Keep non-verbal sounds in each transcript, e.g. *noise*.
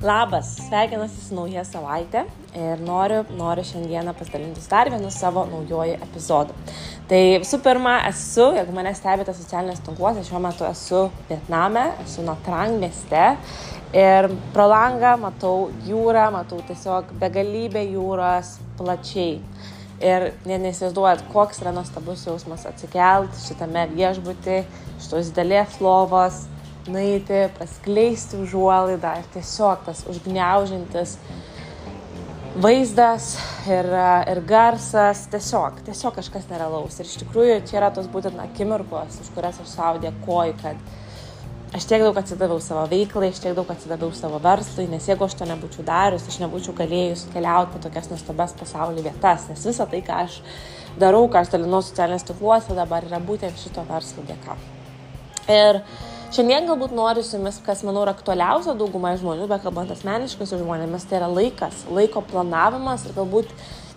Labas, sveikinuosi su nauja savaitė ir noriu, noriu šiandieną pasidalinti dar vienu savo naujoju epizodu. Tai visų pirma, esu, jeigu mane stebite socialinės tinkluose, šiuo metu esu Vietname, esu Natrang mieste ir pro langą matau jūrą, matau tiesiog begalybę jūros plačiai. Ir net neįsivaizduojat, koks yra nuostabus jausmas atsikelt šitame viešbutį, šitos didelės lovos, nueiti, paskleisti užuolaidą ir tiesiog tas užgneužintis vaizdas ir, ir garsas, tiesiog, tiesiog kažkas nerealaus. Ir iš tikrųjų čia yra tos būtent akimirkos, už kurias aš savo dėkoju, kad aš tiek daug atsidaviau savo veiklai, aš tiek daug atsidaviau savo verslui, nes jeigu aš to nebūčiau darius, aš nebūčiau galėjus keliauti po tokias nuostabias pasaulio vietas, nes visa tai, ką aš darau, ką aš dalinu socialinės tinkluose dabar yra būtent šito verslo dėka. Ir uh, Šiandien galbūt noriu su jumis, kas manau yra aktualiausia daugumai žmonių, bet kalbant asmeniškai su žmonėmis, tai yra laikas, laiko planavimas ir galbūt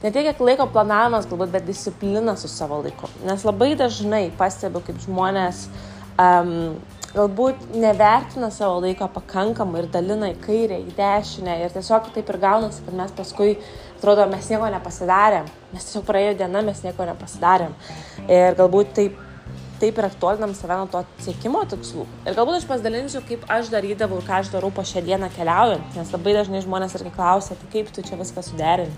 ne tiek kiek laiko planavimas, galbūt, bet disciplina su savo laiku. Nes labai dažnai pastebiu, kaip žmonės um, galbūt nevertina savo laiko pakankamai ir dalina į kairę, į dešinę ir tiesiog taip ir gaunasi, kad mes paskui, atrodo, mes nieko nepasidarėm, mes tiesiog praėjo diena, mes nieko nepasidarėm. Ir galbūt taip taip ir aktualinam save nuo to siekimo tikslų. Ir galbūt aš pasidalinsiu, kaip aš darydavau ir ką aš darau po šią dieną keliaujant, nes labai dažnai žmonės irgi klausia, tai kaip tu čia viską suderini.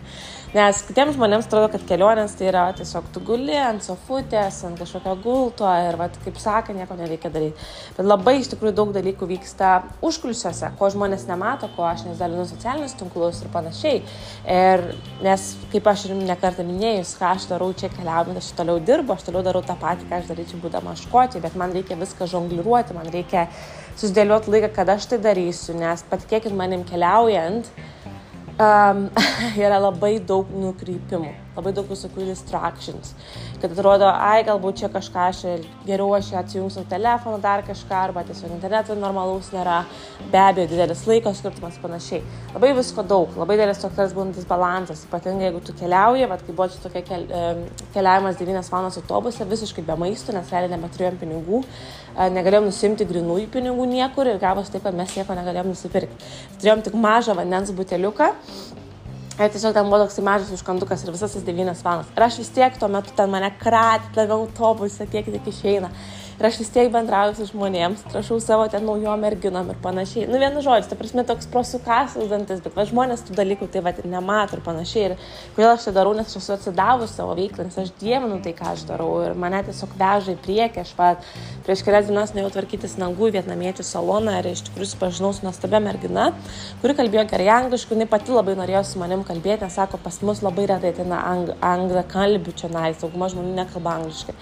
Nes kitiems žmonėms atrodo, kad kelionės tai yra tiesiog tu guli ant sofutės, ant kažkokio gulto ir, va, kaip sako, nieko nereikia daryti. Bet labai iš tikrųjų daug dalykų vyksta užkulisiuose, ko žmonės nemato, ko aš nesidalinu socialinius tinklus ir panašiai. Ir nes, kaip aš ir nekartą minėjus, ką aš darau čia keliaujant, aš toliau dirbu, aš toliau darau tą patį, ką aš daryčiau būdama škotį, bet man reikia viską žongliruoti, man reikia susidėlioti laiką, kada aš tai darysiu, nes patikėkit manim keliaujant, um, *laughs* yra labai daug nukrypimų, labai daug visokių distractions. Kad atrodo, ai, galbūt čia kažką aš geriau aš atsijungsiu telefoną, dar kažką, arba tiesiog interneto normalaus nėra, be abejo, didelis laiko skirtumas panašiai. Labai visko daug, labai didelis toks būnantis balansas, ypatingai jeigu tu keliauji, vad kaip buvo čia tokia kel, keliavimas 9 valandas autobuse, visiškai be maisto, nes realiai nebeturėjom pinigų, negalėjom nusimti grinųjų pinigų niekur ir gavos taip, kad mes nieko negalėjom nusipirkti. Turėjom tik mažą vandens buteliuką Ir tiesiog ten buvo toks mažas užkandukas ir visas tas 9 valandas. Ir aš vis tiek tuo metu ten mane kratė, tave autobusą, kiek tik išeina ir aš vis tiek bendrauju su žmonėms, prašau savo ten naujom merginom ir panašiai. Nu, vienu žodžiu, ta prasme, toks prosukasis dantis, bet va, žmonės tų dalykų tai va ir nemato ir panašiai. Ir kodėl aš tai darau, nes aš esu atsidavus savo veiklą, nes aš dievinu tai, ką aš darau ir mane tiesiog veža į priekį. Aš va, prieš kelias dienas nuėjau tvarkytis nagų vietnamiečių saloną ir iš tikrųjų supažinau su nuostabia mergina, kuri kalbėjo gerai angliškai, jinai pati labai norėjo su manim kalbėti, nes sako, pas mus labai retai ateina ang anglą kalbių čia nais, dauguma žmonių nekalba angliškai.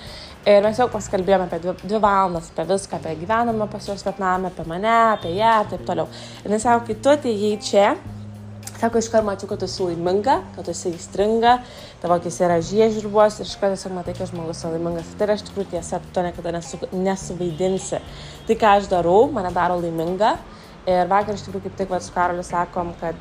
Ir mes jau pasikalbėjome apie dvi, dvi valandas, apie viską, apie gyvenamą pas juos Vietnamą, apie mane, apie ją ir taip toliau. Ir jis sako, kai tu atėjai čia, sako, iš karto mačiau, kad tu esi laiminga, kad tu esi įstringa, tavo akis yra žiežirbos ir iš karto tiesiog matai, kad žmogus yra laimingas. Tai yra iš tikrųjų tiesa, tu to niekada nesu, nesuvaidinsi. Tai, ką aš darau, mane daro laiminga. Ir vakar iš tikrųjų kaip tik vad su Karoliu sakom, kad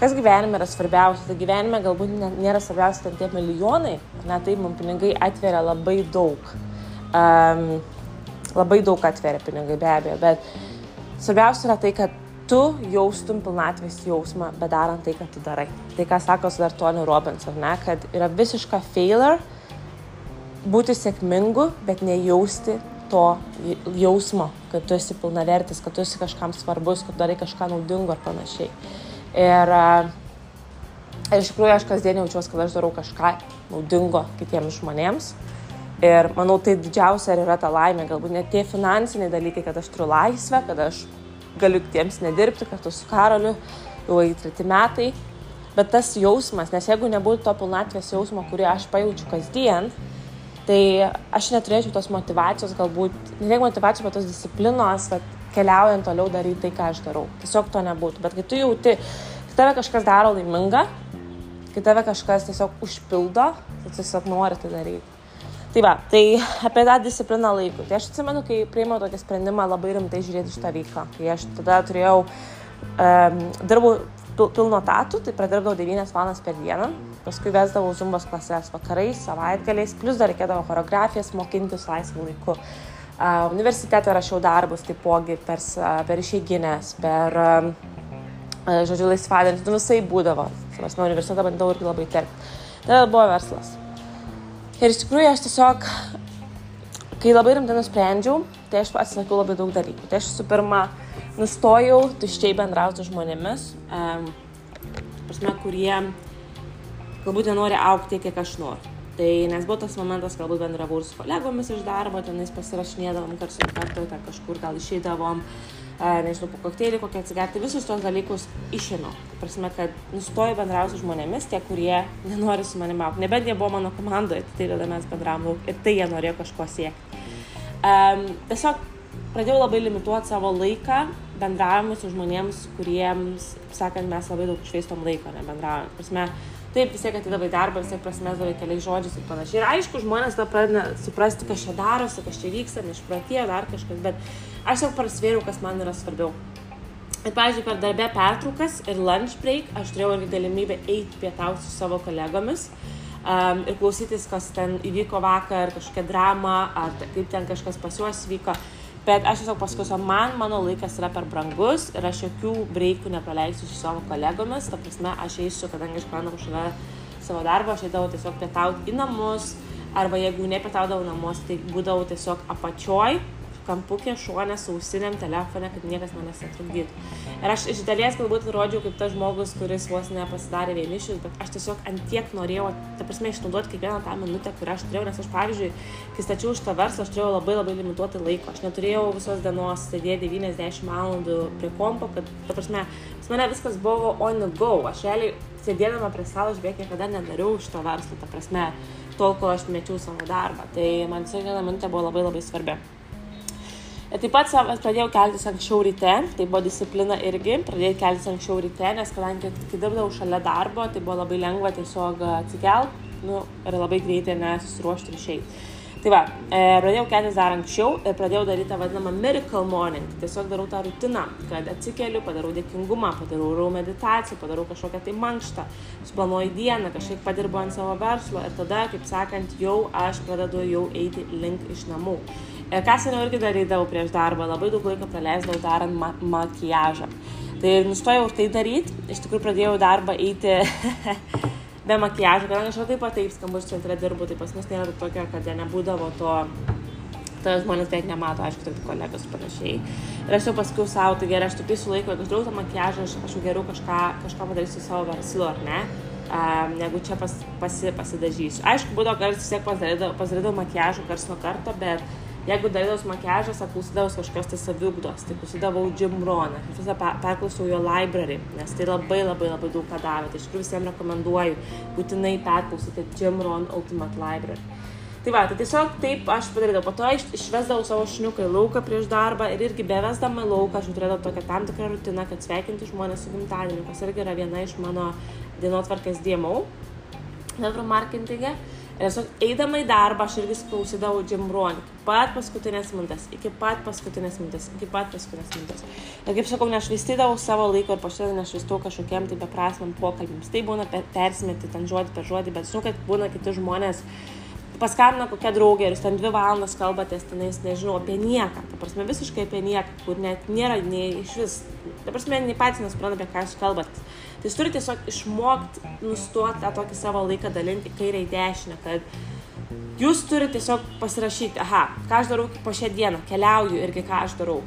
kas gyvenime yra svarbiausia. Tai gyvenime galbūt nėra svarbiausia ten tie milijonai, na taip, mums pinigai atveria labai daug. Um, labai daug atveria pinigai be abejo, bet svarbiausia yra tai, kad tu jaustum pilnatvės jausmą, bedarant tai, ką tu darai. Tai ką sako dar Tony Robbins, ar ne, kad yra visiška failure būti sėkmingu, bet nejausti to jausmo, kad tu esi pilnavertis, kad tu esi kažkam svarbus, kad darai kažką naudingo ar panašiai. Ir, ir iš tikrųjų aš kasdien jaučiuosi, kad aš darau kažką naudingo kitiems žmonėms. Ir manau, tai didžiausia ir yra ta laimė, galbūt net tie finansiniai dalykai, kad aš turiu laisvę, kad aš galiu kitiems nedirbti kartu su Karoliu, jau į treti metai. Bet tas jausmas, nes jeigu nebūtų to pilnatvės jausmo, kurį aš pajaučiu kasdien, tai aš neturėčiau tos motivacijos, galbūt, ne tiek motivacijos, bet tos disciplinos, kad keliaujant toliau daryti tai, ką aš darau. Tiesiog to nebūtų. Bet kai tu jauti, kai tave kažkas daro laimingą, kai tave kažkas tiesiog užpildo, tu tiesiog nori tai daryti. Tai va, tai apie tą discipliną laikų. Tai aš atsimenu, kai priėmiau tokį sprendimą labai rimtai žiūrėti šitą veiklą. Kai aš tada turėjau, um, dirbau pilno tatų, tai pradirbdavau 9 valandas per dieną, paskui vesdavau zumbos klases vakarais, savaitgaliais, plus dar reikėdavo choreografijas mokintis laisvų laikų. Universitete rašiau darbus taipogi per, per išeiginės, per žodžiu, laisvadienis, nu visai būdavo. Mes nuo universiteto bandau irgi labai terpti. Tada buvo verslas. Ir iš tikrųjų aš tiesiog, kai labai rimtai nusprendžiau, tai aš atsisakiau labai daug dalykų. Tai aš visų pirma nustojau tuščiai bendrauti žmonėmis, um, prasme, kurie galbūt nenori aukti, kiek aš noriu. Tai nes buvo tas momentas, galbūt bendravau ir su kolegomis iš darbo, tenais pasirašinėdavom kartu su kartu, ten kažkur gal išeidavom, uh, nežinau, po kokteilį kokią atsigerti, visus tos dalykus išėmiau. Prasme, kad nustoju bendrauti su žmonėmis, tie, kurie nenori su manimi aukti. Nebent jie buvo mano komandoje, tai tada mes bendravom ir tai jie norėjo kažko siekti. Um, tiesiog pradėjau labai limituoti savo laiką bendravimui su žmonėms, kuriems, sakant, mes labai daug švaistom laiko nebendraujant. Prasme, taip vis tiek atidavai darbą, vis tiek prasimesdavai keliais žodžiais ir panašiai. Ir aišku, žmonės tada pradeda suprasti, kas čia darosi, kas čia vyksta, neišpratėjo dar kažkas, bet aš jau prasvėriau, kas man yra svarbiau. Ir, pavyzdžiui, per darbę pertraukas ir lunch break aš turėjau irgi galimybę eiti pietauti su savo kolegomis um, ir klausytis, kas ten įvyko vakar, kažkokia drama, ar kaip ten kažkas pas juos vyko. Bet aš tiesiog pasakysiu, man mano laikas yra per brangus ir aš jokių breikų nepraleisiu su savo kolegomis. Ta prasme, aš eisiu, kadangi aš gyvenau šalia savo darbo, aš eidavau tiesiog pietauti į namus. Arba jeigu nepietaudavau namus, tai būdavau tiesiog apačioj kampukė šonė su ausiniam telefone, kad niekas manęs netrukdytų. Ir aš iš dalies galbūt rodžiau kaip tas žmogus, kuris vos nepasidarė vienišius, bet aš tiesiog antiek norėjau, ta prasme, išnaudoti kiekvieną tą minutę, kurią aš turėjau, nes aš, pavyzdžiui, kai stačiau šitą verslą, aš turėjau labai labai limituotą laiką. Aš neturėjau visos dienos sėdėti 90 valandų prie kompo, kad, ta prasme, pas mane viskas buvo on the go. Aš realiai sėdėdama prie stalo, aš beveik niekada nedariau šito verslo, ta prasme, tol, kol aš mečiau savo darbą. Tai man kiekviena minutė buvo labai labai svarbi. Taip pat pradėjau keltis anksčiau ryte, tai buvo disciplina irgi, pradėjau keltis anksčiau ryte, nes kadangi kai dirbdavau šalia darbo, tai buvo labai lengva tiesiog atsikelt nu, ir labai greitai nesusiruošti ir išeiti. Tai va, e, pradėjau keltis dar anksčiau ir pradėjau daryti tą vadinamą miracle morning. Tiesiog darau tą rutiną, kad atsikeliu, padarau dėkingumą, padarau meditaciją, padarau kažkokią tai mankštą, suplanuoju dieną, kažkiek padirbu ant savo verslo ir tada, kaip sakant, jau aš pradedu jau eiti link iš namų. Ir ką seniau irgi darydavau prieš darbą, labai daug laiko praleisdavau darant ma makiažą. Tai nustojau ir tai daryti, iš tikrųjų pradėjau darbą eiti *laughs* be makiažo, kadangi aš taip pat taip skambus centre dirbu, tai pas mus nėra tokio, kad nebūdavo to tada žmonės beveik nemato, aišku, tik kolegos panašiai. Ir aš jau pasakiau savo, tai gerai, aš taupysiu laiko, jeigu aš darau tą makiažą, aš, aš geriau kažką, kažką padarysiu savo verslu, ar ne? Um, negu čia pas, pasi, pasidažysiu. Aišku, būdavo kartais vis tiek pasidarydavau makiažą kars nuo karto, bet jeigu darydavau makiažas, klausydavau kažkokios tai saviugdos, tai klausydavau Jim Roną, visą perklausiau jo library, nes tai labai labai labai daug ką davė. Tai iš tikrųjų visiems rekomenduoju būtinai perklausyti Jim Ron Ultimate Library. Tai va, tai tiesiog taip aš padarydavau. Po to išvesdavau savo šniuką į lauką prieš darbą ir irgi bevesdama į lauką aš turėdavau tokią tam tikrą rutiną, kad sveikinti žmonės su gimtadieniu, kas irgi yra viena iš mano dienotvarkės DMO, network marketingė. Ir tiesiog eidama į darbą aš irgi klausydavau Jim Rohn. Iki pat paskutinės minutės, iki pat paskutinės minutės, iki pat paskutinės minutės. Ir kaip sakau, nešvaistydavau savo laiko ir pašėlį nešvaistau kažkokiem tai beprasmiam pokalbėms. Tai būna persimeti ten žodį per žodį, bet žinau, kad būna kiti žmonės, paskambina kokia draugė ir jūs ten dvi valandas kalbatės tenais, nežinau, apie nieką. Ta prasme, visiškai apie nieką, kur net nėra nei iš vis. Ta prasme, nei patys nesupranta, apie ką jūs kalbatės. Tai jūs turite tiesiog išmokti nustoti tą tokį savo laiką dalinti kairę į dešinę, kad jūs turite tiesiog pasirašyti, aha, ką aš darau po šią dieną, keliauju irgi ką aš darau.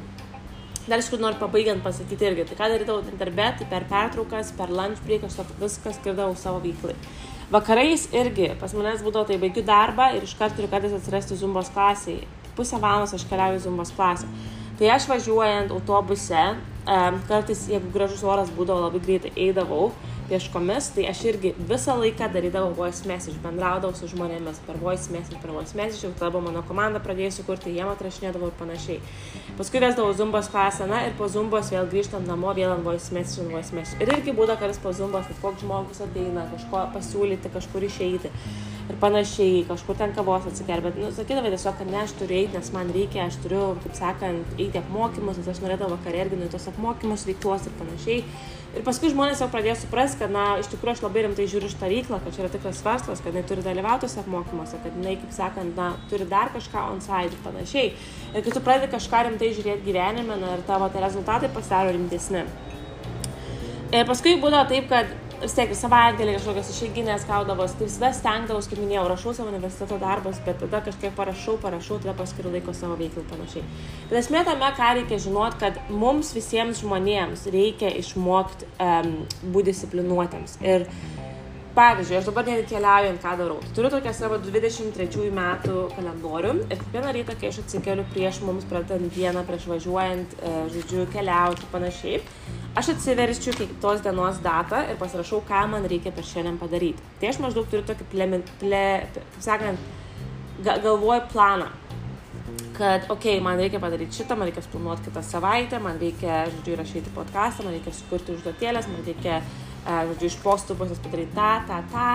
Dar iš kur noriu pabaigiant pasakyti irgi, tai ką darydavau darbę, tai per pertraukas, per lunch break, aš viską skirdavau savo veiklai. Vakarais irgi pas manęs būdavo tai baigiu darbą ir iš karto turiu kartais atsirasti zumbos klasiai. Pusę valandos aš keliauju zumbos klasę. Tai aš važiuojant autobuse, Kartais, jeigu gražus oras būdavo, labai greitai eidavau pieškomis, tai aš irgi visą laiką darydavau voice message, bendraudavau su žmonėmis per voice message, per voice message, jau tada mano komanda pradėjo sukurti, jiem atrašinėdavau ir panašiai. Paskui vesdavau zumbos klasę, na ir po zumbos vėl grįžtant namo, vėl ant voice message, ant voice message. Ir irgi būdavo kartais po zumbos, kad koks žmogus ateina, kažko pasiūlyti, kažkur išeiti ir panašiai, kažkur ten kavos atsigerti, bet, nu, sakydavai tiesiog, kad ne, aš turiu eiti, nes man reikia, aš turiu, kaip sakant, eiti apmokymus, nes aš norėdavau vakarė irgi nuo tos apmokymus veiklos ir panašiai. Ir paskui žmonės jau pradėjo suprasti, kad, na, iš tikrųjų aš labai rimtai žiūriu šitą veiklą, kad čia yra tikras verslas, kad jinai turi dalyvauti tose apmokymuose, kad jinai, kaip sakant, na, turi dar kažką on side ir panašiai. Ir kai tu pradedi kažką rimtai žiūrėti gyvenime, na, ir tavo tie rezultatai pasidaro rimtesni. Ir paskui būdavo taip, kad vis tiek savaitgalį kažkokios išeiginės gaudavos, tai visada stengdavos, kaip minėjau, rašau savo universiteto darbus, bet tada kažkiek parašau, parašau, tada paskiriu laiko savo veiklai panašiai. Bet esmė tame, ką reikia žinoti, kad mums visiems žmonėms reikia išmokti um, būti disciplinuotėms. Ir Pavyzdžiui, aš dabar net keliaujant, ką darau. Turiu tokią savo 23 metų kalendorių ir kiekvieną rytą, kai aš atsikeliu prieš mums pradedant dieną, prieš važiuojant, e, žodžiu, keliauti ir panašiai, aš atsiverčiu tos dienos datą ir pasirašau, ką man reikia per šiandien padaryti. Tai aš maždaug turiu tokį, ple, ple, kaip sakant, galvoju planą kad, okei, okay, man reikia padaryti šitą, man reikia planuoti kitą savaitę, man reikia, žodžiu, įrašyti podcastą, man reikia sukurti užduotėlės, man reikia žodžiu, iš postų pusės padaryti tą, tą, tą,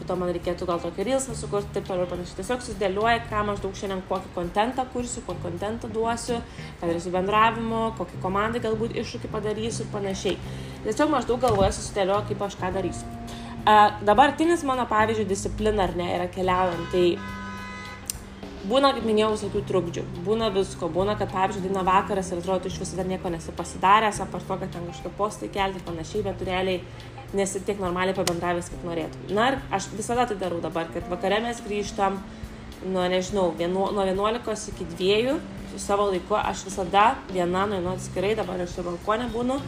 po to man reikėtų gal tokį rilsą sukurti, taip toliau ir panašiai. Tiesiog susidėlioja, ką maždaug šiandien kokį kontentą kursiu, kokį kontentą duosiu, ką darysiu bendravimo, kokį komandai galbūt iššūkį padarysiu ir panašiai. Tiesiog maždaug galvoje susidėlioja, kaip aš ką darysiu. Uh, dabartinis mano, pavyzdžiui, disciplina ar ne yra keliaujant. Tai būna, kaip minėjau, visokių trukdžių, būna visko, būna, kad, pavyzdžiui, diena vakaras ir atrodo, iš viso dar nieko nesi pasidaręs, apart to, kad ten kažkokie postai kelti panašiai, bet realiai nesi tiek normaliai pabendravęs, kaip norėtum. Na ir aš visada tai darau dabar, kad vakare mes grįžtam nuo, nežinau, vienu, nuo 11 iki 2 su savo laiku, aš visada viena nueinu atskirai, dabar aš čia balkonė būnu.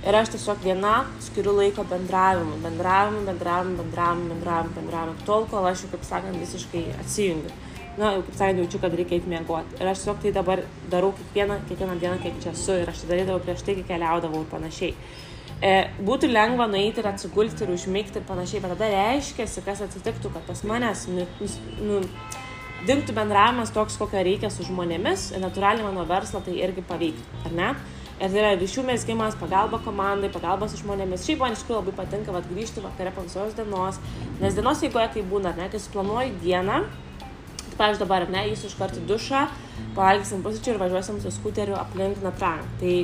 Ir aš tiesiog viena skiriu laiko bendravimui, bendravimui, bendravimui, bendravimui, bendravimui, bendravimui, tol, kol aš jau, kaip sakant, visiškai atsijungiu. Na, jau kaip sakant, jaučiu, kad reikia eiti miegoti. Ir aš tiesiog tai dabar darau kiekvieną, kiekvieną dieną, kiek čia esu ir aš tai darydavau prieš tai, kai keliaudavau ir panašiai e, būtų lengva nueiti ir atsigulti ir užmigti ir panašiai, bet tada reiškia, kas atsitiktų, kad pas manęs nu, nu, dinktų bendravimas toks, kokio reikia su žmonėmis natūraliai mano verslą tai irgi paveiktų, ar ne? Ir tai yra ryšių mesgymas, pagalba komandai, pagalba su žmonėmis. Šiaip man iš tikrųjų labai patinka vat, grįžti vakare po visos dienos, nes dienos eigoje kai būna, ne, kai suplanuoju dieną, tai, pavyzdžiui, dabar, ne, jūs iš karto dušą, pavalgysim pusryčių ir važiuosim su skuteriu aplink Natrang. Tai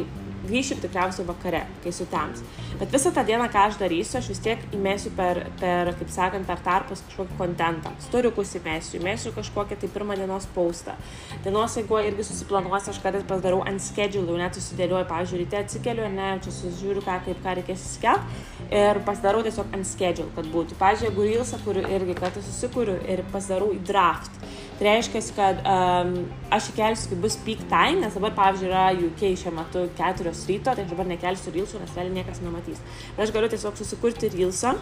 grįšiu tikriausiai vakare, kai sutems. Bet visą tą dieną, ką aš darysiu, aš vis tiek įmėsiu per, per kaip sakant, per tarpus kažkokį kontentą. Storiukus įmėsiu, įmėsiu kažkokią tai pirmą dienos paustą. Dienos eigo irgi susiplanuosiu, aš kartais pasidarau ant schedule, net susidėlioju, pavyzdžiui, ryte atsikeliu, ne, čia susižiūriu, ką, kaip, ką reikės įskelti ir pasidarau tiesiog ant schedule, kad būtų. Pavyzdžiui, jeigu reelsą kuriu irgi, kad susikuriu ir pasidarau į draft Tai reiškia, kad um, aš įkelsiu, kai bus peak time, nes dabar, pavyzdžiui, yra UK šiuo metu 4 ryto, tai aš dabar nekelsiu reelsų, nes realiai niekas nematys. Bet aš galiu tiesiog susikurti reelsą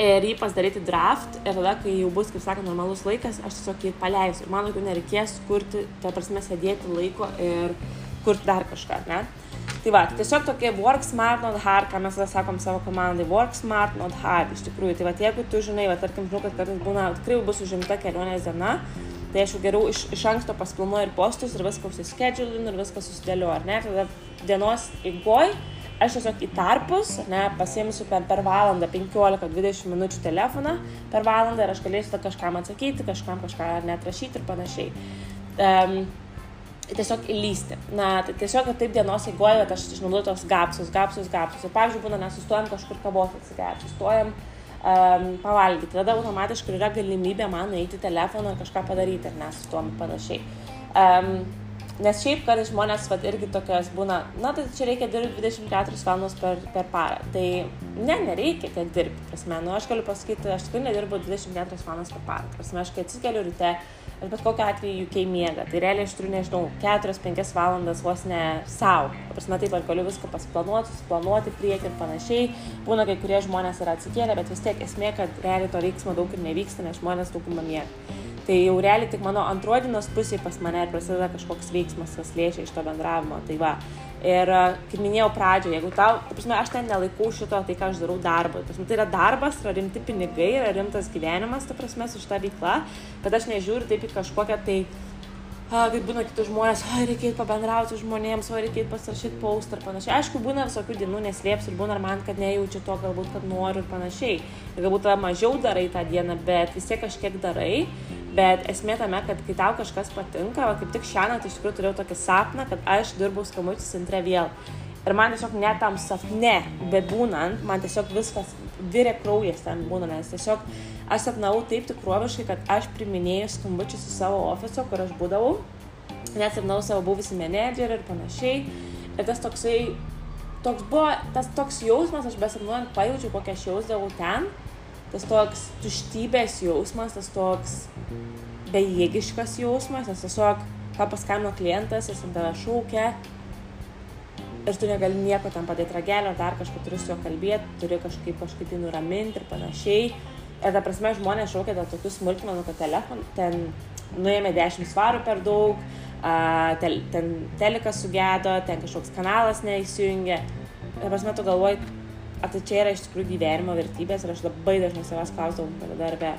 ir jį pasidaryti draft ir tada, kai jau bus, kaip sakant, normalus laikas, aš tiesiog jį paleisiu. Ir man daugiau nereikės kurti, ta prasme, sėdėti laiko ir kurti dar kažką, ne? Tai va, tiesiog tokie work smart, not hard, ką mes sakom savo komandai, work smart, not hard, iš tikrųjų. Tai va, jeigu tu žinai, va, tarkim, žinau, kad kartais būna, tikrai bus užimta kelionės diena, tai aš jau geriau iš, iš anksto pasplanuoju ir postus ir viską užsiskedžiulinu ir viską susidėliu, ar ne? Tada dienos įgoj aš tiesiog į tarpus, ne, pasiimsiu per, per valandą 15-20 minučių telefoną per valandą ir aš galėsiu kažkam atsakyti, kažkam kažką net rašyti ir panašiai. Um, tiesiog įlysti. Na, tai tiesiog taip dienos eigoje, kad aš išnaudoju tos gapsus, gapsus, gapsus. Ir pavyzdžiui, būna, nesustojam kažkur kavos atsigerti, sustojam um, pavalgyti. Tada automatiškai yra galimybė man eiti telefoną ir kažką padaryti, ar nesustojam panašiai. Um, nes šiaip kartais žmonės vat, irgi tokios būna, na tai čia reikia dirbti 24 valandas per, per parą. Tai ne, nereikia tiek dirbti. Prasme, nu, aš galiu pasakyti, aš tikrai nedirbu 24 valandas per parą. Prasme, aš kai atsikeliu ryte, aš bet kokiu atveju UK miega. Tai realiai aš turiu, nežinau, 4-5 valandas vos ne savo. Prasme, taip, aš galiu viską pasiplanuoti, susiplanuoti priekį ir panašiai. Būna, kai kurie žmonės yra atsikėlę, bet vis tiek esmė, kad realiai to veiksmo daug ir nevyksta, nes žmonės daugumą miega. Tai jau realiai tik mano antrodienos pusėje pas mane ir prasideda kažkoks veiksmas, kas liečia iš to bendravimo. Tai va, Ir, kaip minėjau pradžioje, jeigu tau, ta prasme, aš ten nelaikau šito, tai ką aš darau darbą. Prasme, tai yra darbas, yra rimti pinigai, yra rimtas gyvenimas, ta prasme, su šita veikla, bet aš nežiūriu taip į kažkokią tai, kaip būna kitus žmonės, o reikėtų pabendrauti žmonėms, o reikėtų pasirašyti paustą ir panašiai. Aišku, būna visokių dienų neslėps ir būna ir man, kad nejaučiu to, galbūt, kad noriu ir panašiai. Ir galbūt mažiau darai tą dieną, bet vis tiek kažkiek darai. Bet esmė tame, kad kai tau kažkas patinka, va kaip tik šiandien iš tikrųjų turėjau tokį sapną, kad aš dirbau skambučių centre vėl. Ir man tiesiog net tam sapne, bebūnant, man tiesiog viskas virė kraujas ten būna, nes tiesiog aš sapnavau taip tikroviškai, kad aš priminėjau skambučius į savo ofiso, kur aš būdavau, net sapnavau savo buvusi menedžerį ir panašiai. Ir tas toksai toks buvo, tas toks jausmas, aš besapnuojant pajaučiau, kokią aš jausdavau ten, tas toks tuštybės jausmas, tas toks bejėgiškas jausmas, nes tiesiog, ką paskambino klientas, jis ant tave šaukia ir tu negali nieko tam padėti ragelio, dar kažką turi su juo kalbėti, turi kažkaip, kažkaip jį nuraminti ir panašiai. Ir ta prasme žmonės šaukia dėl tokių smulkmenų, kad telefon, ten nuėmė 10 svarų per daug, a, tel, ten telekas sugedo, ten kažkoks kanalas neįsijungė. Ir prasme, tu galvoji, ar tai čia yra iš tikrųjų gyvenimo vertybės ir aš labai dažnai savęs klausdavau per darbę,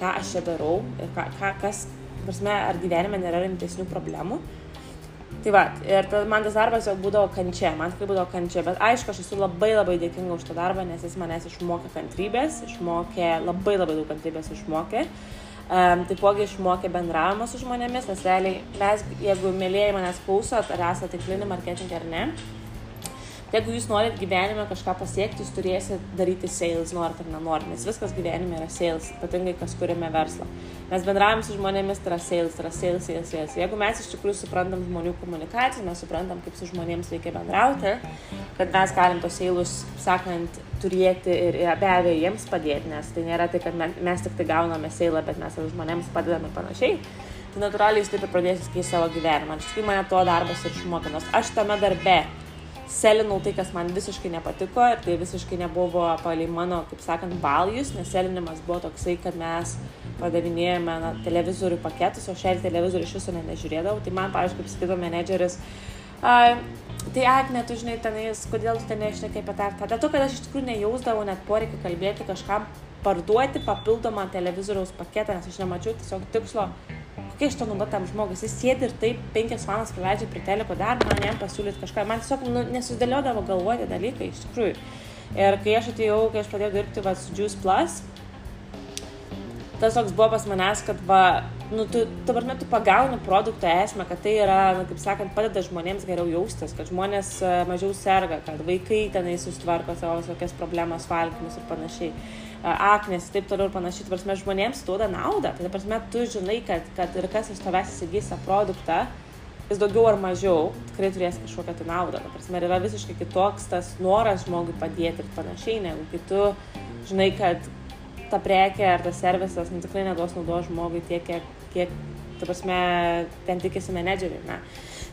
ką aš čia darau ir ką, ką, kas, prasme, ar gyvenime nėra rimtesnių problemų. Tai va, ir tada man tas darbas jau būdavo kančia, man tikrai būdavo kančia, bet aišku, aš esu labai labai dėkinga už tą darbą, nes jis manęs išmokė kantrybės, išmokė, labai labai daug kantrybės išmokė. Um, taipogi išmokė bendravimo su žmonėmis, nes realiai mes, jeigu mėlyjei manęs klausot, ar esate tinklinį marketingą ar ne, jeigu jūs norit gyvenime kažką pasiekti, jūs turėsit daryti sales, norit ar nenorit, nes viskas gyvenime yra sales, ypatingai kas kuriame verslą. Mes bendravom su žmonėmis, tai yra sales, tai yra sales, sales, sales. Jeigu mes iš tikrųjų suprantam žmonių komunikaciją, mes suprantam, kaip su žmonėms reikia bendrauti, kad mes galim tos sales, sakant, turėti ir be abejo jiems padėti, nes tai nėra tai, kad mes tik tai gauname seilą, bet mes ir žmonėms padedame ir panašiai. Tai natūraliai jūs taip ir pradėsite keisti savo gyvenimą. Iš tikrųjų mane to darbas ir išmokė, nors aš tame darbe selinau tai, kas man visiškai nepatiko ir tai visiškai nebuvo palei mano, kaip sakant, valjus, nes selinimas buvo toksai, kad mes padavinėjome na, televizorių paketus, o šią televizorių iš viso nežiūrėdavau. Tai man, pavyzdžiui, kaip sakytų menedžeris, uh, tai Agne, tu žinai, tenais, kodėl tu ten neišnekai apie tą. Tada to, kad aš iš tikrųjų nejausdavau net poreikį kalbėti kažkam parduoti papildomą televizoriaus paketą, nes aš nemačiau tiesiog tikslo, kokia iš to nauda tam žmogui. Jis sėdi ir taip penkias valandas praleidžia prie teliko darbą, man jam pasiūlyti kažką. Man tiesiog nu, nesusidėliodavo galvoti dalykai iš tikrųjų. Ir kai aš atėjau, kai aš pradėjau dirbti va, su Juice Plus, tas toks buvo pas manęs, kad va, nu, tu, dabar metu pagauni produkto esmę, kad tai yra, nu, kaip sakant, padeda žmonėms geriau jaustis, kad žmonės e, mažiau serga, kad vaikai tenai sustvarko savo visokias problemas, valgymus ir panašiai, aknes ir taip toliau ir panašiai, tai prasme, žmonėms duoda naudą, tai prasme, tu žinai, kad, kad ir kas iš tavęs įsigys tą produktą, jis daugiau ar mažiau tikrai turės kažkokią tai naudą. Ta prasme, yra visiškai kitoks tas noras žmogui padėti ir panašiai, negu kai tu žinai, kad ta prekė ar tas servisas nu, tikrai neduos naudos žmogui tiek, kiek, kiek ta prasme, ten tikisi menedžeriai.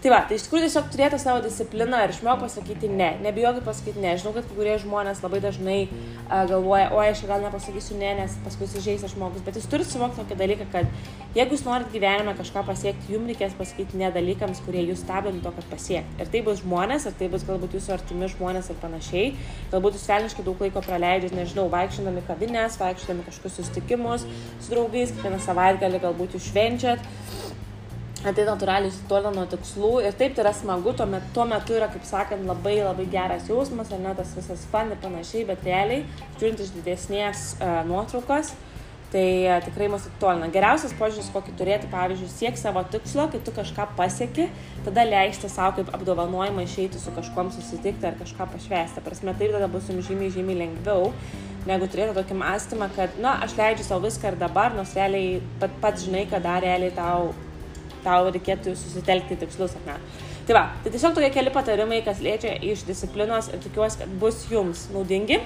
Tai va, tai iš tikrųjų tiesiog turėti savo discipliną ir išmok pasakyti ne. Nebijokit pasakyti ne. Žinau, kad kai kurie žmonės labai dažnai uh, galvoja, o aš gal nepasakysiu ne, nes paskui sužeis žmogus. Bet jūs turite suvokti tokį dalyką, kad jeigu jūs norit gyvenime kažką pasiekti, jums reikės pasakyti ne dalykams, kurie jūs stabdo nuo to, kad pasiekti. Ir tai bus žmonės, ir tai bus galbūt jūsų artimi žmonės ir panašiai. Galbūt jūs velniškai daug laiko praleidžiat, nežinau, vaikščiodami kavinės, vaikščiodami kažkokius susitikimus su draugais, kiekvieną savaitgalį galbūt jūs švenčiat tai natūraliai susitolina nuo tikslų ir taip tai yra smagu, tuo metu, tuo metu yra, kaip sakant, labai labai geras jausmas, ar ne tas visas fan ir panašiai, bet realiai, žiūrint iš didesnės uh, nuotraukos, tai uh, tikrai mus atitolina. Geriausias požiūris, kokį turėti, pavyzdžiui, siek savo tikslo, kai tu kažką pasieki, tada leisti savo kaip apdovanojimą išeiti su kažkom susitikti ar kažką pašvesti. Prasme, tai tada bus jums žymiai, žymiai lengviau negu turėti tokį mąstymą, kad, na, aš leidžiu savo viską ir dabar, nors realiai pat, pat žinai, kad dar realiai tau tau reikėtų susitelkti tikslus ar ne. Tai va, tai tiesiog tokie keli patarimai, kas liečia iš disciplinos ir tikiuosi, kad bus jums naudingi.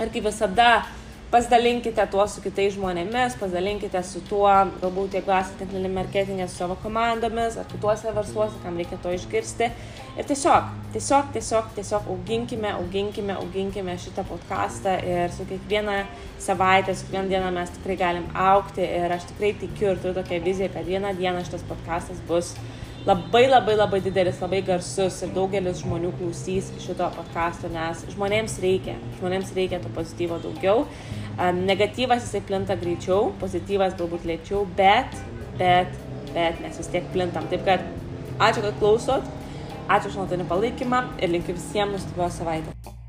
Ir kaip visada, pasidalinkite tuo su kitais žmonėmis, pasidalinkite su tuo, galbūt jeigu esate tinklinį marketingą su savo komandomis ar kituose versluose, kam reikia to išgirsti. Ir tiesiog, tiesiog, tiesiog, tiesiog auginkime, auginkime, auginkime šitą podcastą ir su kiekviena savaitė, su kiekvieną dieną mes tikrai galim aukti ir aš tikrai tikiu ir turiu tokią viziją, kad vieną dieną šitas podcastas bus labai labai labai didelis, labai garsus ir daugelis žmonių klausys šito podkasto, nes žmonėms reikia, žmonėms reikia to pozityvo daugiau. Negatyvas jisai plinta greičiau, pozityvas galbūt lėčiau, bet, bet, bet mes vis tiek plintam. Taip kad ačiū, kad klausot, ačiū už nuotolinį palaikymą ir linkiu visiems nuostabios savaitės.